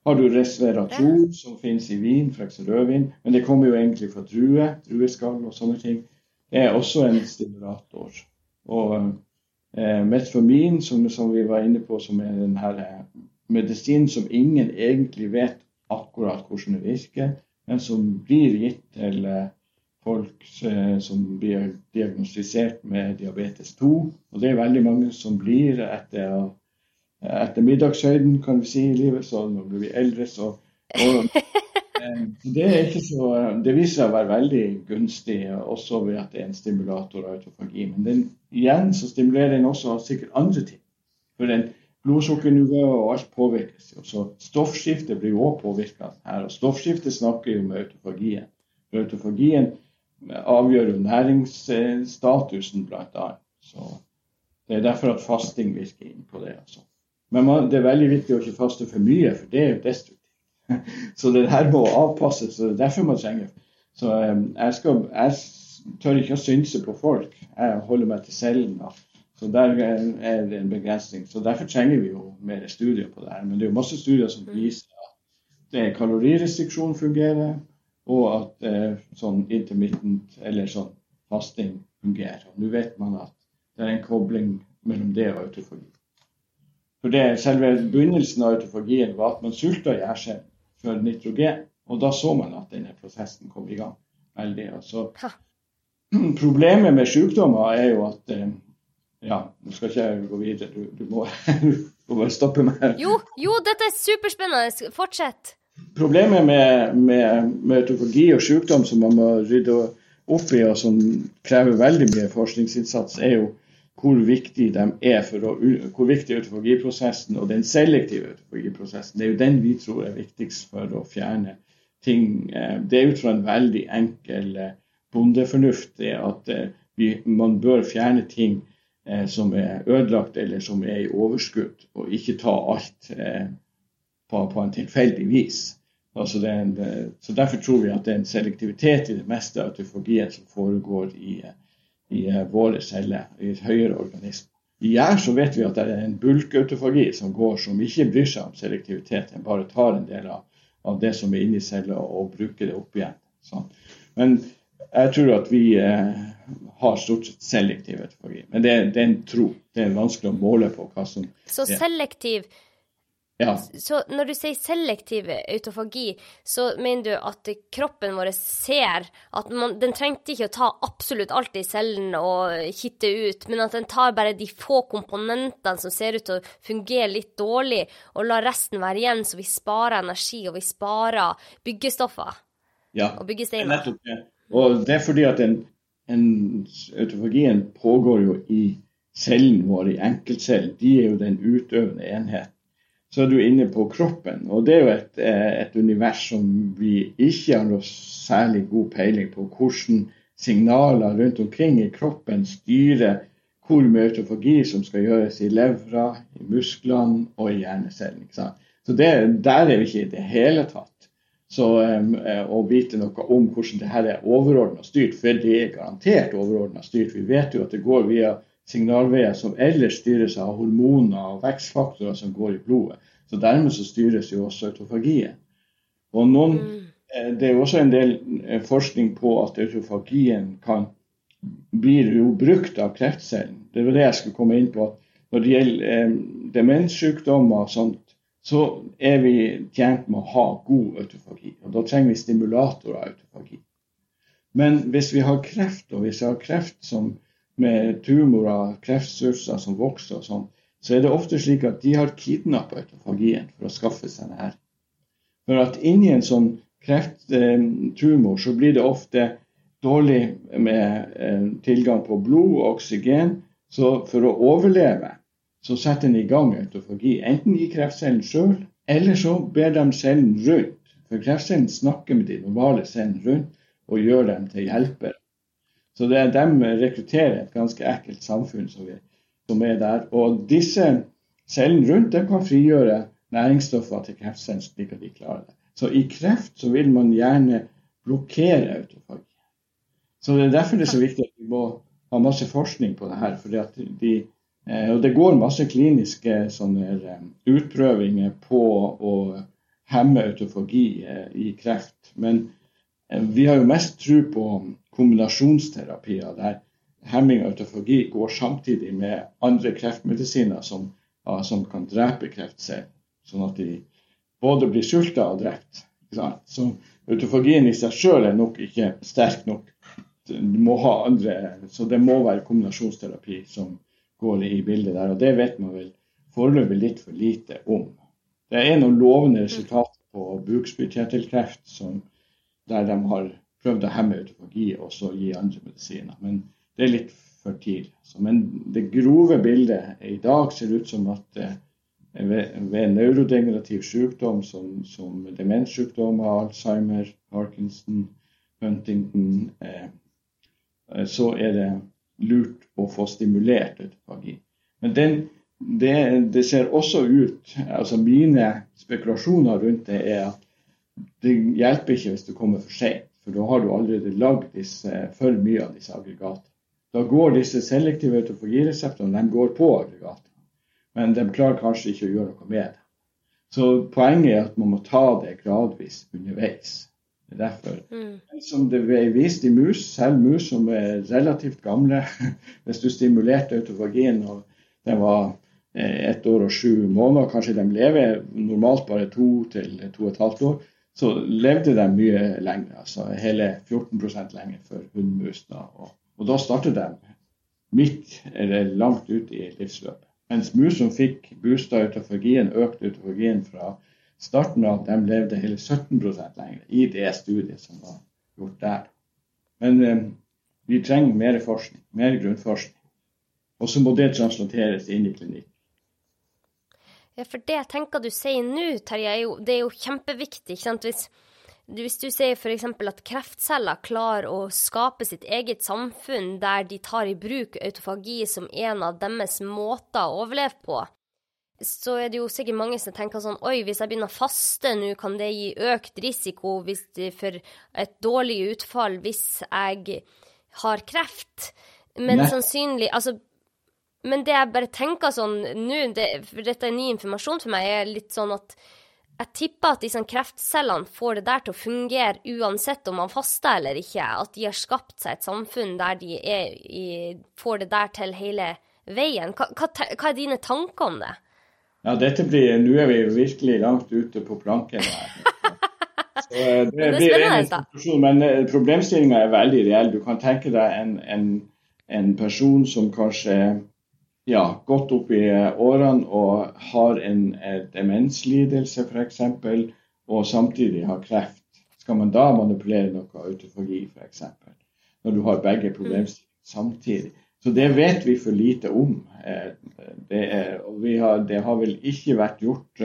har du resveratrol, som finnes i vin, f.eks. rødvin. Men det kommer jo egentlig fra drue, drueskall og sånne ting. Det er også en stimulator. Og eh, metformin, som, som, vi var inne på, som er den her eh, medisinen som ingen egentlig vet akkurat hvordan det virker, men som blir gitt til eh, folk eh, som blir diagnostisert med diabetes 2. Og det er veldig mange som blir etter, etter middagshøyden, kan vi si, i livet. Så når vi blir eldre, så [laughs] og, er det, så, det, viser seg å være veldig gunstig, også ved at det er en stimulator av autofagi. Men den, igjen så stimulerer den også sikkert andre ting. For den blodsukkernivået og alt påvirkes. Så stoffskiftet blir jo også påvirka her. Og stoffskiftet snakker jo med autofagien. For autofagien avgjør jo næringsstatusen, bl.a. Så det er derfor at fasting virker inn på det. altså. Men man, det er veldig viktig å ikke faste for mye, for det er jo destruktivt. [laughs] Så det her må avpasses, og det er derfor man trenger Så jeg, skal, jeg tør ikke å synse på folk. Jeg holder meg til cellen. da. Så der er det en begrensning. Så Derfor trenger vi jo mer studier på det her. Men det er jo masse studier som viser at det kalorirestriksjon fungerer, og at eh, sånn intermittent eller sånn fasting fungerer. Og Nå vet man at det er en kobling mellom det og autofagi. For det, Selve begynnelsen av autofagien var at man sulta gjærselen for nitrogen. Og da så man at denne prosessen kom i gang. veldig. Altså, [clears throat] problemet med sykdommer er jo at eh, ja, nå skal ikke jeg gå videre. Du, du, må, [laughs] du, må, bare stoppe meg. Jo, jo, dette er superspennende. Fortsett. Problemet med, med, med autofagi og sykdom som man må rydde opp i, og som krever veldig mye forskningsinnsats, er jo hvor viktig de er for å, hvor viktig autofagiprosessen og den selektive autofagiprosessen Det er jo den vi tror er viktigst for å fjerne ting. Eh, det er ut fra en veldig enkel eh, bondefornuft at eh, vi, man bør fjerne ting som er ødelagt eller som er i overskudd, og ikke ta alt på, på, en tilfeldig vis. Altså en, så Derfor tror vi at det er en selektivitet i det meste av autofagien som foregår i, i uh, våre celler, i et høyere organisme. I gjær så vet vi at det er en bulkautofagi som går, som ikke bryr seg om selektivitet. Den bare tar en del av, av det som er inni cella og bruker det opp igjen. Sånn. Men jeg tror at vi eh, har stort sett selektiv autofagi. Men det, det, er en tro. Det er vanskelig å måle på hva som Så selektiv ja. Så når du sier selektiv autofagi, så mener du at kroppen vår ser at man, den trengte ikke å ta absolutt alt i cellen og hitte ut, men at den tar bare de få komponentene som ser ut til å fungere litt dårlig, og lar resten være igjen, så vi sparer energi, og vi sparer byggestoffer ja. og byggesteiner. Nettopp det. Og det er fordi at en, en, autofagien pågår jo i cellen vår, i enkeltcellen. De er jo den utøvende enheten. Så er du inne på kroppen, og det er jo et, et univers som vi ikke har noe særlig god peiling på. Hvordan signaler rundt omkring i kroppen styrer hvor mye autofagi som skal gjøres i levra, i musklene og i hjernecellen. Så det, der er vi ikke i det hele tatt. Så um, å vite noe om hvordan det her er overordna styrt, for det er garantert overordna styrt. Vi vet jo at det går via signalveier som ellers styres av hormoner og vekstfaktorer som går i blodet. Så dermed så styres jo også autofagien. Og noen, mm. eh, det er også en del eh, forskning på at autofagien kan blir jo brukt av kreftcellen. Det var det jeg skulle komme inn på. Når det gjelder eh, demenssykdommer og sånt, så er vi tjent med å ha god autofagi. Og da trenger vi stimulatorer av autofagi. Men hvis vi har kreft, og hvis vi har kreft som med tumorer, kreftsvulster som vokser og sånn, så er det ofte slik at de har kidnappa autofagien for å skaffe seg denne. For at inni en sånn krefttumor så blir det ofte dårlig med eh, tilgang på blod og oksygen. Så for å overleve så setter en i gang autofagi. Enten i kreftcellen sjøl, eller så ber de cellen rundt. For kreftcellen snakker med de normale cellene rundt og gjør dem til hjelpere. Så det, de rekrutterer et ganske ekkelt samfunn som, vi, som er der. Og disse cellene rundt dem kan frigjøre næringsstoffer til kreftcellen slik at de klarer det. Så i kreft så vil man gjerne blokkere autofagi. Så det er derfor det er så viktig at vi må ha masse forskning på det her. de Eh, og det går masse kliniske sånne, eh, utprøvinger på å hemme autofagi eh, i kreft. Men vi har jo mest tro på kombinasjonsterapier der hemming og autofagi går samtidig med andre kreftmedisiner som, som kan drepe kreftceller, sånn at de både blir sulta og drept. Så autofagien i seg sjøl er nok ikke sterk nok. Andre, så det må være kombinasjonsterapi som, går i bildet der. Og det vet man vel foreløpig litt for lite om. Det er noen lovende resultater på bukspyttkjertelkreft der de har prøvd å hemme autofagi og så gi andre medisiner. Men det er litt for tidlig. men det grove bildet i dag ser ut som at eh, ved, ved neurodegenerativ sykdom som, som demenssykdommer, Alzheimer, Parkinson, Huntington, eh, eh så er det lurt å få stimulert autofagi. Men den det, det, ser også ut altså Mine spekulasjoner rundt det er at det hjelper ikke hvis du kommer for sent. For da har du allerede lagd for mye av disse aggregatene. Da går disse selektive autofagireseptorene de går på aggregatene, men de klarer kanskje ikke å gjøre noe med det. Så poenget er at man må ta det gradvis underveis. Det er derfor. Mm. Som det ble vist i mus, selv mus som er relativt gamle [laughs] Hvis du stimulerte autofagien og den var eh, ett år og sju måneder, kanskje de lever normalt bare to til to og et halvt år, så levde de mye lenger. Altså hele 14 lenger for hunnmus. Og, og, da startet de midt eller langt ute i livsløpet. Mens mus som fikk boosta autofagien, økt gien fra starten av, de levde hele 17% lenger i det studiet som var gjort der. Men eh, vi trenger mer forskning, mer grunnforskning. Og så må det translateres inn i klinikk. Ja, for det jeg tenker du sier nå, Terje, det er jo kjempeviktig. ikke sant? Hvis, hvis du sier f.eks. at kreftceller klarer å skape sitt eget samfunn der de tar i bruk autofagi som en av deres måter å overleve på, så er det jo sikkert mange som tenker sånn Oi, hvis jeg begynner å faste nå, kan det gi økt risiko for et dårlig utfall hvis jeg har kreft. Men Nei. sannsynlig Altså, men det jeg bare tenker sånn nå, det, for dette er ny informasjon for meg, er litt sånn at jeg tipper at disse kreftcellene får det der til å fungere uansett om man faster eller ikke. At de har skapt seg et samfunn der de i, får det der til hele veien. Hva, hva, hva, er dine tanker om det? Ja, dette blir, Nå er vi virkelig langt ute på planken her. [laughs] Så eh, det, det blir en diskusjon, men eh, problemstillinga er veldig reell. Du kan tenke deg en, en, en person som kanskje ja, godt opp i årene og har en demenslidelse f.eks., og samtidig har kreft, skal man da manipulere noe autofagi f.eks.? Når du har begge problemstillinger samtidig. Så det vet vi for lite om. Eh, det, er, har, det har, vel ikke vært gjort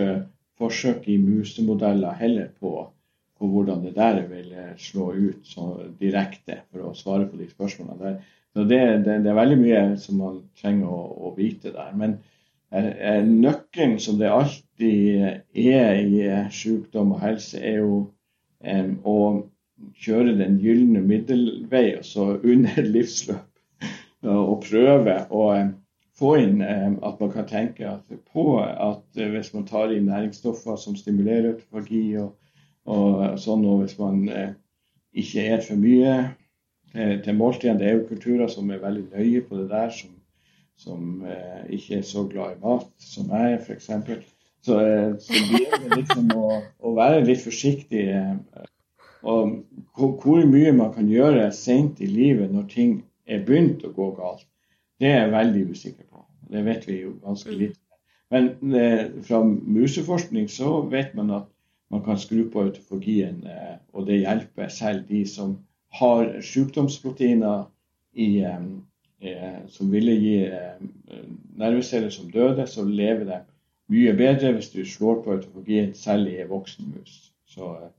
forsøk i musemodeller heller på, på, hvordan det der vil eh, slå ut så direkte, for å svare på de spørsmålene der. Så det, det, det, er veldig mye som man trenger å, å vite der. Men nøkkelen, som det alltid er i sykdom og helse, er jo um, å kjøre den gylne middelvei, altså under livsløp. [laughs] Og prøve å få inn at man kan tenke på at hvis man tar inn næringsstoffer som stimulerer autofagi, og, og sånn, og hvis man uh, ikke er for mye til, til måltidene. Det er jo kulturer som er veldig nøye på det der, som, som eh, ikke er så glad i mat som jeg er, f.eks. Så, eh, så det liksom å, å, være litt forsiktig. Eh, og hvor mye man kan gjøre sent i livet når ting er begynt å gå galt, det er jeg veldig usikker på. Det vet vi jo ganske mm. litt. Men eh, fra museforskning så vet man at man kan skru på autofagien, eh, og det hjelper selv de som har sykdomsproteiner i, eh, som ville gi eh, nerveceller som døde, så lever de mye bedre hvis du slår på autofagien selv i en voksen mus. Så eh,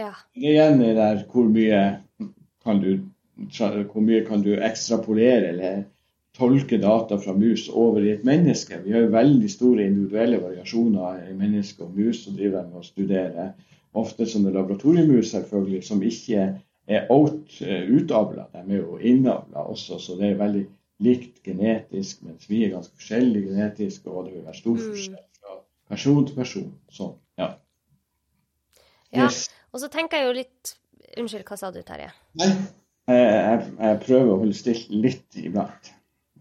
ja. det igjen er der hvor mye kan du hvor mye kan du ekstrapolere eller tolke data fra mus over i et menneske. Vi har jo veldig store individuelle variasjoner i mennesker og mus som driver med å studere. Ofte som laboratoriemus, selvfølgelig, som ikke er out, eh, utavla. De er jo innavla også, så det er veldig likt genetisk, mens vi er ganske forskjellige genetisk, og det vil være stor mm. forskjell fra person til person. Sånn, ja. ja. Yes. Og så tenker jeg jo litt Unnskyld, hva sa du, Terje? Nei, jeg, jeg, jeg prøver å holde stille litt iblant.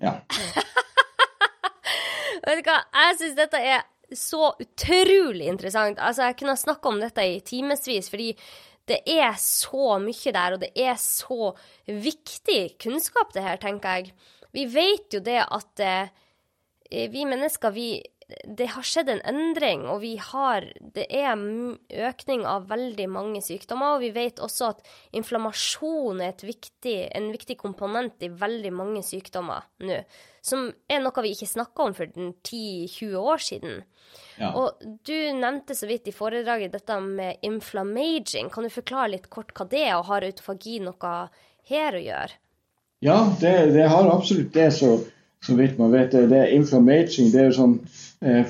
Ja. [laughs] Vet du hva, jeg syns dette er så utrolig interessant. Altså, jeg kunne snakka om dette i timevis, fordi det er så mye der, og det er så viktig kunnskap, det her, tenker jeg. Vi vet jo det at eh, vi mennesker, vi det har skjedd en endring, og vi har Det er økning av veldig mange sykdommer, og vi vet også at inflammasjon er viktig, en viktig komponent i veldig mange sykdommer nå. Som er noe vi ikke snakka om for 10-20 år siden. Ja. Og du nevnte så vidt i foredraget dette med inflammaging. Kan du forklare litt kort hva det er, og har autofagi noe her å gjøre? Ja, det, det har absolutt det. Så, så vidt man vet. Det er inflammaging. Det er jo sånn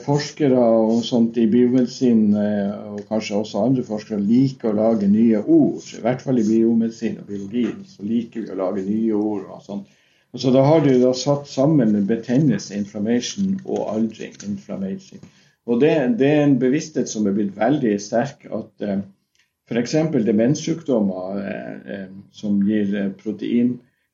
forskere og sånt i biomedisin, eh, og kanskje også andre forskere, liker å lage nye ord. I hvert fall i biomedisin og biologi så liker vi å lage nye ord. og sånt. Og så Da har de da satt sammen betennelse, inflammation, og aldring, inflammation. Og det, det, er en bevissthet som er blitt veldig sterk. at eh, F.eks. demenssykdommer eh, eh, som gir eh,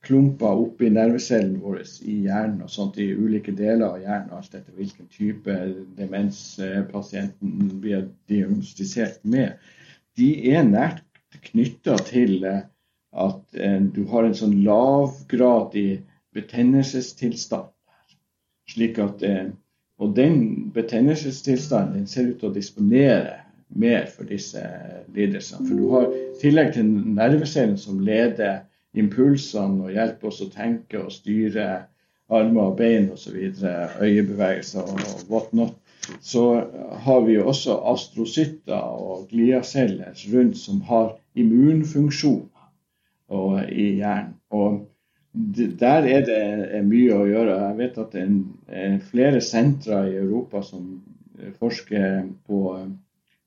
proteinklumper oppi nervecellen vår i hjernen og sånt i ulike deler av hjernen, alt etter hvilken type demens pasienten blir diagnostisert med, de er nært knytta til at du har en sånn lavgradig betennelsestilstand. Slik at, og den betennelsestilstanden den ser ut til å disponere mer for disse lidelsene. For du har i tillegg til nervecellen som leder impulsene og hjelper oss å tenke og styre armer og bein osv., øyebevegelser og whatnot, så har vi jo også astrocytter og gliaceller rundt som har immunfunksjoner i hjernen. Og der er det mye å gjøre. Jeg vet at det er flere sentre i Europa som forsker på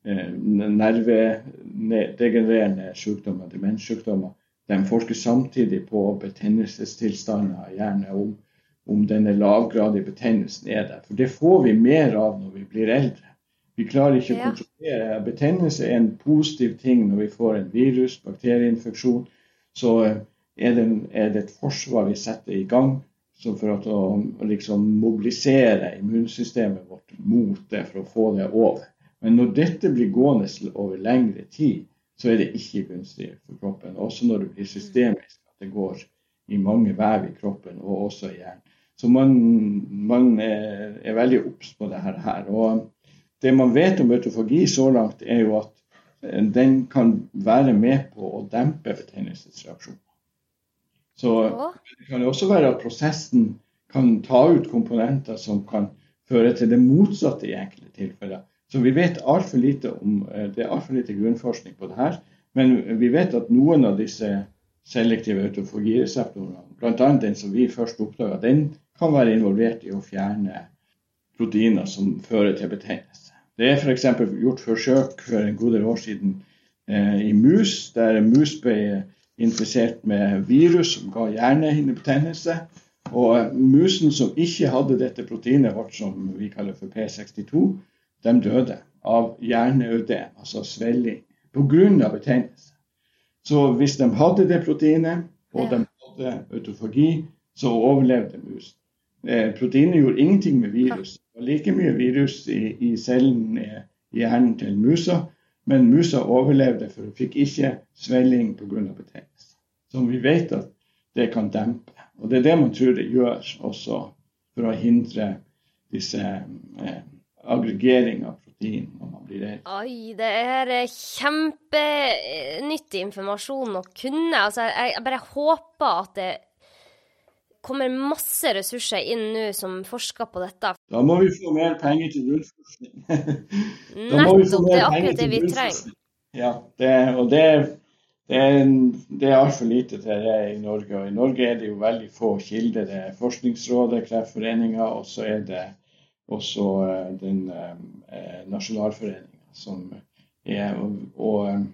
Eh, nervedegenererende sykdommer, demenssykdommer. De forsker samtidig på betennelsestilstander i hjernen, om, om denne lavgradige betennelsen er der. For det får vi mer av når vi blir eldre. Vi klarer ikke å kontrollere. Betennelse er en positiv ting når vi får en virus, bakterieinfeksjon. Så eh, er det, er det et forsvar vi setter i gang for å, å liksom mobilisere immunsystemet vårt mot det for å få det over. Men når dette blir gående over lengre tid, så er det ikke gunstig for kroppen. Også når det blir systemisk, at det går i mange vev i kroppen og også i hjernen. Så man, man er, er, veldig obs på det her. Og det man vet om autofagi så langt, er jo at eh, den kan være med på å dempe betennelsesreaksjoner. Så det kan også være at prosessen kan ta ut komponenter som kan føre til det motsatte i enkelte tilfeller. Så vi vet altfor lite om eh, Det er altfor lite grunnforskning på det her. Men vi vet at noen av disse selektive autofagireseptorene, bl.a. den som vi først oppdaga, den kan være involvert i å fjerne proteiner som fører til betennelse. Det er f.eks. gjort forsøk for en god del år siden eh, i mus, der mus ble infisert med virus som ga hjernehinnebetennelse. Og musen som ikke hadde dette proteinet vårt som vi kaller for P62, de døde av hjerneødem, altså svelling, pga. betennelse. Så hvis de hadde det proteinet, og de hadde autofagi, så overlevde musen. Eh, proteinet gjorde ingenting med virus. Det var like mye virus i, i cellen i, i hjernen til musa, men musa overlevde, for hun fikk ikke svelling pga. betennelse. Som vi vet at det kan dempe. Og det er det man tror det gjør også for å hindre disse eh, aggregering av protein når man blir redd. Oi, det er kjempenyttig informasjon å kunne. Altså, jeg, bare håper at det kommer masse ressurser inn nå som forsker på dette. Da må vi få mer penger til grunnforskning. [laughs] Nettopp, det er akkurat det vi trenger. Ja, det, og det, det er, det er altfor lite til det i Norge. Og i Norge er det jo veldig få kilder. Det er Forskningsrådet, Kreftforeninga, og så er det også eh, den eh, eh, nasjonalforeninga som er og,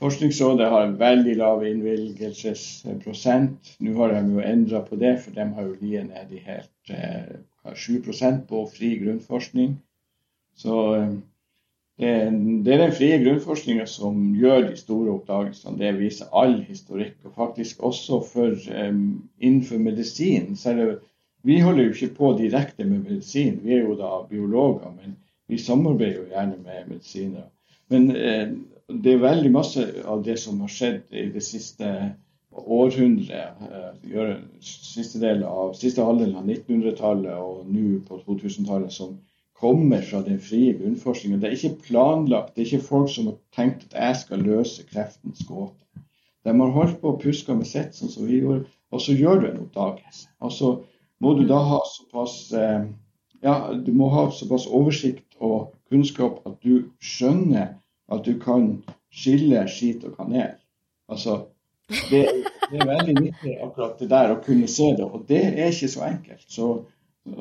Forskningsrådet har en veldig lav innvilgelsesprosent. Nå har de jo endra på det, for de har jo ligget nede i helt eh, 7% på fri grunnforskning. Så det, er den frie grunnforskninga som gjør de store oppdagelsene. Det viser all historikk. Og faktisk også for innenfor medisin så er det vi holder jo ikke på direkte med medisin, vi er jo da biologer, men vi samarbeider jo gjerne med medisinere. Men eh, det er veldig masse av det som har skjedd i det siste århundret, eh, siste, del av, siste halvdelen av 1900-tallet og nå på 2000-tallet, som kommer fra den frie grunnforskningen. Det er ikke planlagt, det er ikke folk som har tenkt at jeg skal løse kreftens gåte. De har holdt på å puske med sitt, sånn som vi gjorde, og så gjør du en oppdagelse. Altså, må du da ha såpass eh, ja, du må ha såpass oversikt og kunnskap at du skjønner at du kan skille skit og kanel. Altså, det, det, er veldig nyttig akkurat det der å kunne se det, og det er ikke så enkelt. Så,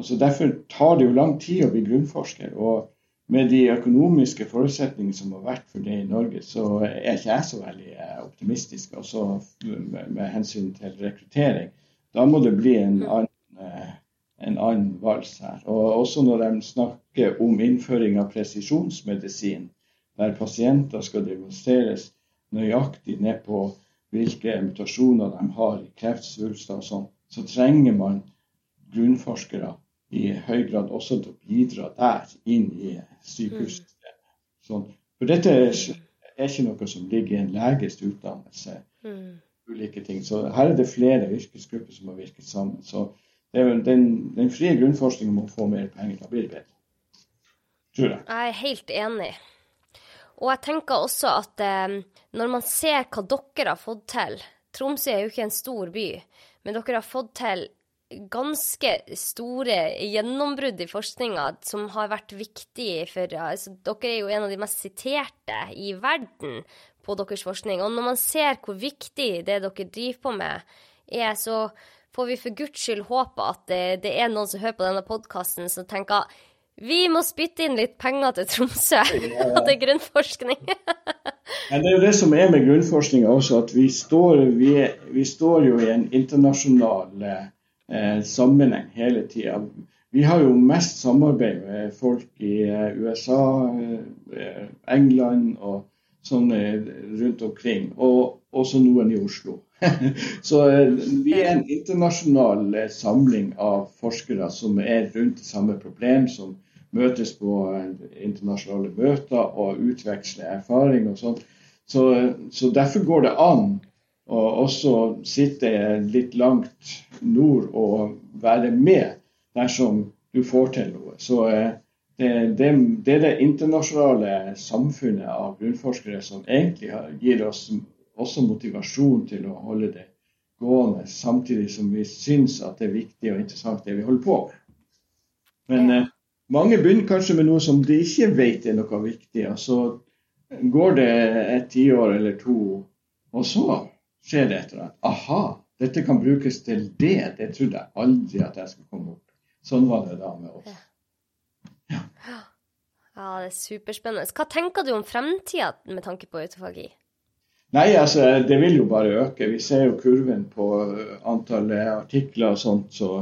så Derfor tar det jo lang tid å bli grunnforsker. og med de økonomiske forutsetningene som har vært for det i Norge, så er ikke jeg så veldig eh, optimistisk også med, med hensyn til rekruttering. Da må det bli en mm. annen, en annen vals her. Og også når de snakker om innføring av presisjonsmedisin, der pasienter skal demonstreres nøyaktig ned på hvilke mutasjoner de har i kreftsvulster og sånn, så trenger man grunnforskere i høy grad også til å bidra der inn i sykehussystemet. Sånn. For dette er ikke noe som ligger i en leges utdannelse. Mm. ulike ting. Så her er det flere yrkesgrupper som har virket sammen. Så den, den, frie grunnforskningen må få mer penger. Da blir det bedre. Tror jeg. Jeg er helt enig. Og jeg tenker også at eh, når man ser hva dere har fått til Tromsø er jo ikke en stor by, men dere har fått til ganske store gjennombrudd i forskninga som har vært viktig for altså, Dere er jo en av de mest siterte i verden på deres forskning. Og når man ser hvor viktig det dere driver på med, er, så får vi for guds skyld håpe at det, det er noen som hører på denne podkasten som tenker vi må spytte inn litt penger til Tromsø [laughs] og til grunnforskning. [laughs] Men det er jo det som er med grunnforskninga også, at vi står, vi, vi står, jo i en internasjonal eh, sammenheng hele tida. Vi har jo mest samarbeid med folk i eh, USA, eh, England og sånn rundt omkring. Og også noen i Oslo. [laughs] Så eh, vi er en internasjonal eh, samling av forskere som er rundt det samme problem, som møtes på internasjonale møter og utveksler erfaring og sånn. Så, så, derfor går det an å også sitte litt langt nord og være med dersom du får til noe. Så eh, det, det, det er det internasjonale samfunnet av grunnforskere som egentlig gir oss også motivasjon til å holde det gående, samtidig som vi syns at det er viktig og interessant det vi holder på med. Men eh, mange begynner kanskje med noe som de ikke vet er noe viktig. og Så går det et tiår eller to, og så skjer det et eller annet. Aha, dette kan brukes til det. Det trodde jeg aldri at jeg skulle komme opp. Sånn var det da med oss. Ja. ja, det er superspennende. Hva tenker du om fremtida med tanke på autofagi? Nei, altså det vil jo bare øke. Vi ser jo kurven på antallet artikler og sånt. så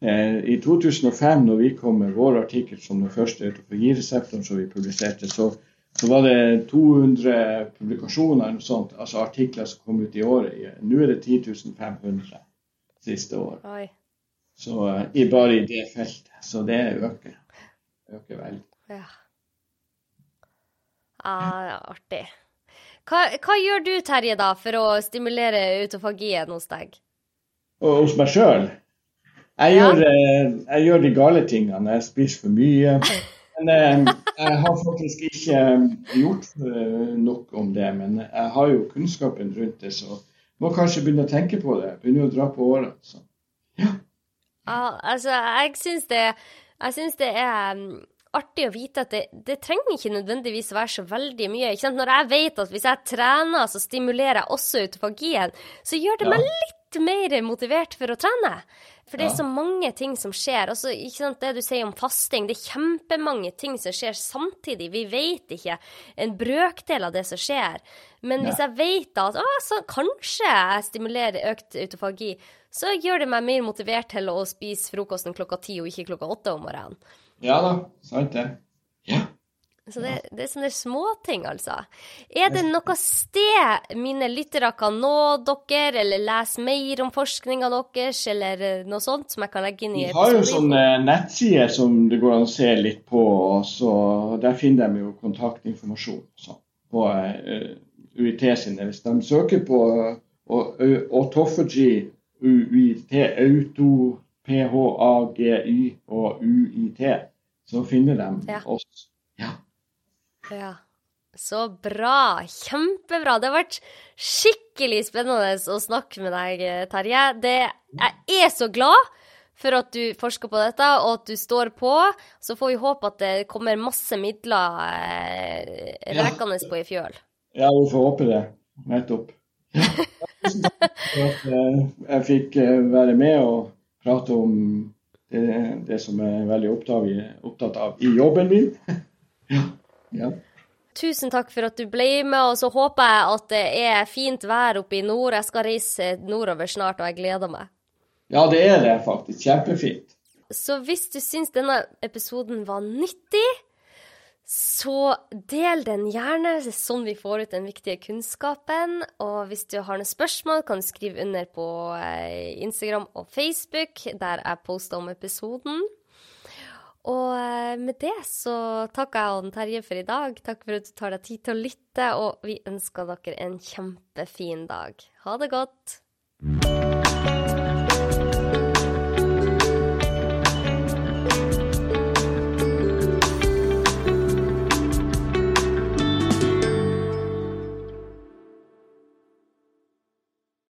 Eh, I 2005, når vi kom med vår artikkel som den første autofagireseptoren som vi publiserte, så, så, var det 200 publikasjoner noe sånt, altså artikler som kom ut i året. Nå er det 10 500 siste år. Oi. Så i, bare i det feltet. Så det øker. Øker veldig. Ja. Ah, artig. Hva, hva, gjør du, Terje, da, for å stimulere autofagien hos deg? Og hos meg sjøl? Jeg, ja. eh, jeg, gjør, de gale tingene. Jeg spiser for mye. Men eh, jeg har faktisk ikke eh, gjort nok om det. Men jeg har jo kunnskapen rundt det, så må kanskje begynne å tenke på det. Begynne å dra på årene. Så. Ja. Ah, Altså, jeg syns det, jeg syns det er mm, artig å vite at det, det, trenger ikke nødvendigvis være så veldig mye. ikke sant? Når jeg vet at hvis jeg trener, så stimulerer jeg også autofagien, så gjør det ja. meg litt mer motivert for å trene. For det er så mange ting som skjer. Altså, ikke sant, Det du sier om fasting, det er kjempemange ting som skjer samtidig. Vi vet ikke en brøkdel av det som skjer. Men hvis jeg vet at å, så kanskje jeg stimulerer økt autofagi, så gjør det meg mer motivert til å spise frokosten klokka ti og ikke klokka åtte om morgenen. Ja da, sant det. Ja. Så det, det er sånne småting, altså. Er det noe sted mine lyttere kan nå dere, eller lese mer om forskninga deres, eller noe sånt som jeg kan legge inn i Vi har jo sånne nettsider som det går an å se litt på, og så der finner de jo kontaktinformasjon så, på uh, eh, UiT sine. Hvis de søker på autophagy, UiT, auto, PHAGY og UiT, så finner de ja. oss. Ja. Ja. Så bra. Kjempebra. Det har vært skikkelig spennende å snakke med deg, Terje. Det, jeg er så glad for at du forsker på dette, og at du står på. Så får vi håpe at det kommer masse midler eh, rekende på i fjøl. Ja, vi får håpe det. Nettopp. [laughs] Tusen takk for at eh, jeg fikk eh, være med og prate om det, det som jeg er veldig opptatt, opptatt av i jobben min. [laughs] Ja. ja. Tusen takk for at du ble med, og så håper jeg at det er fint vær oppe i nord. Jeg skal reise nordover snart, og jeg gleder meg. Ja, det er det faktisk. Kjempefint. Så hvis du syns denne episoden var nyttig, så del den gjerne, sånn vi får ut den viktige kunnskapen. Og hvis du har noen spørsmål, kan du skrive under på eh, Instagram og Facebook, der jeg poster om episoden. Og eh, med det så takker jeg Terje for i dag. Takk for at du tar deg tid til å lytte, og vi ønsker dere en kjempefin dag. Ha det godt.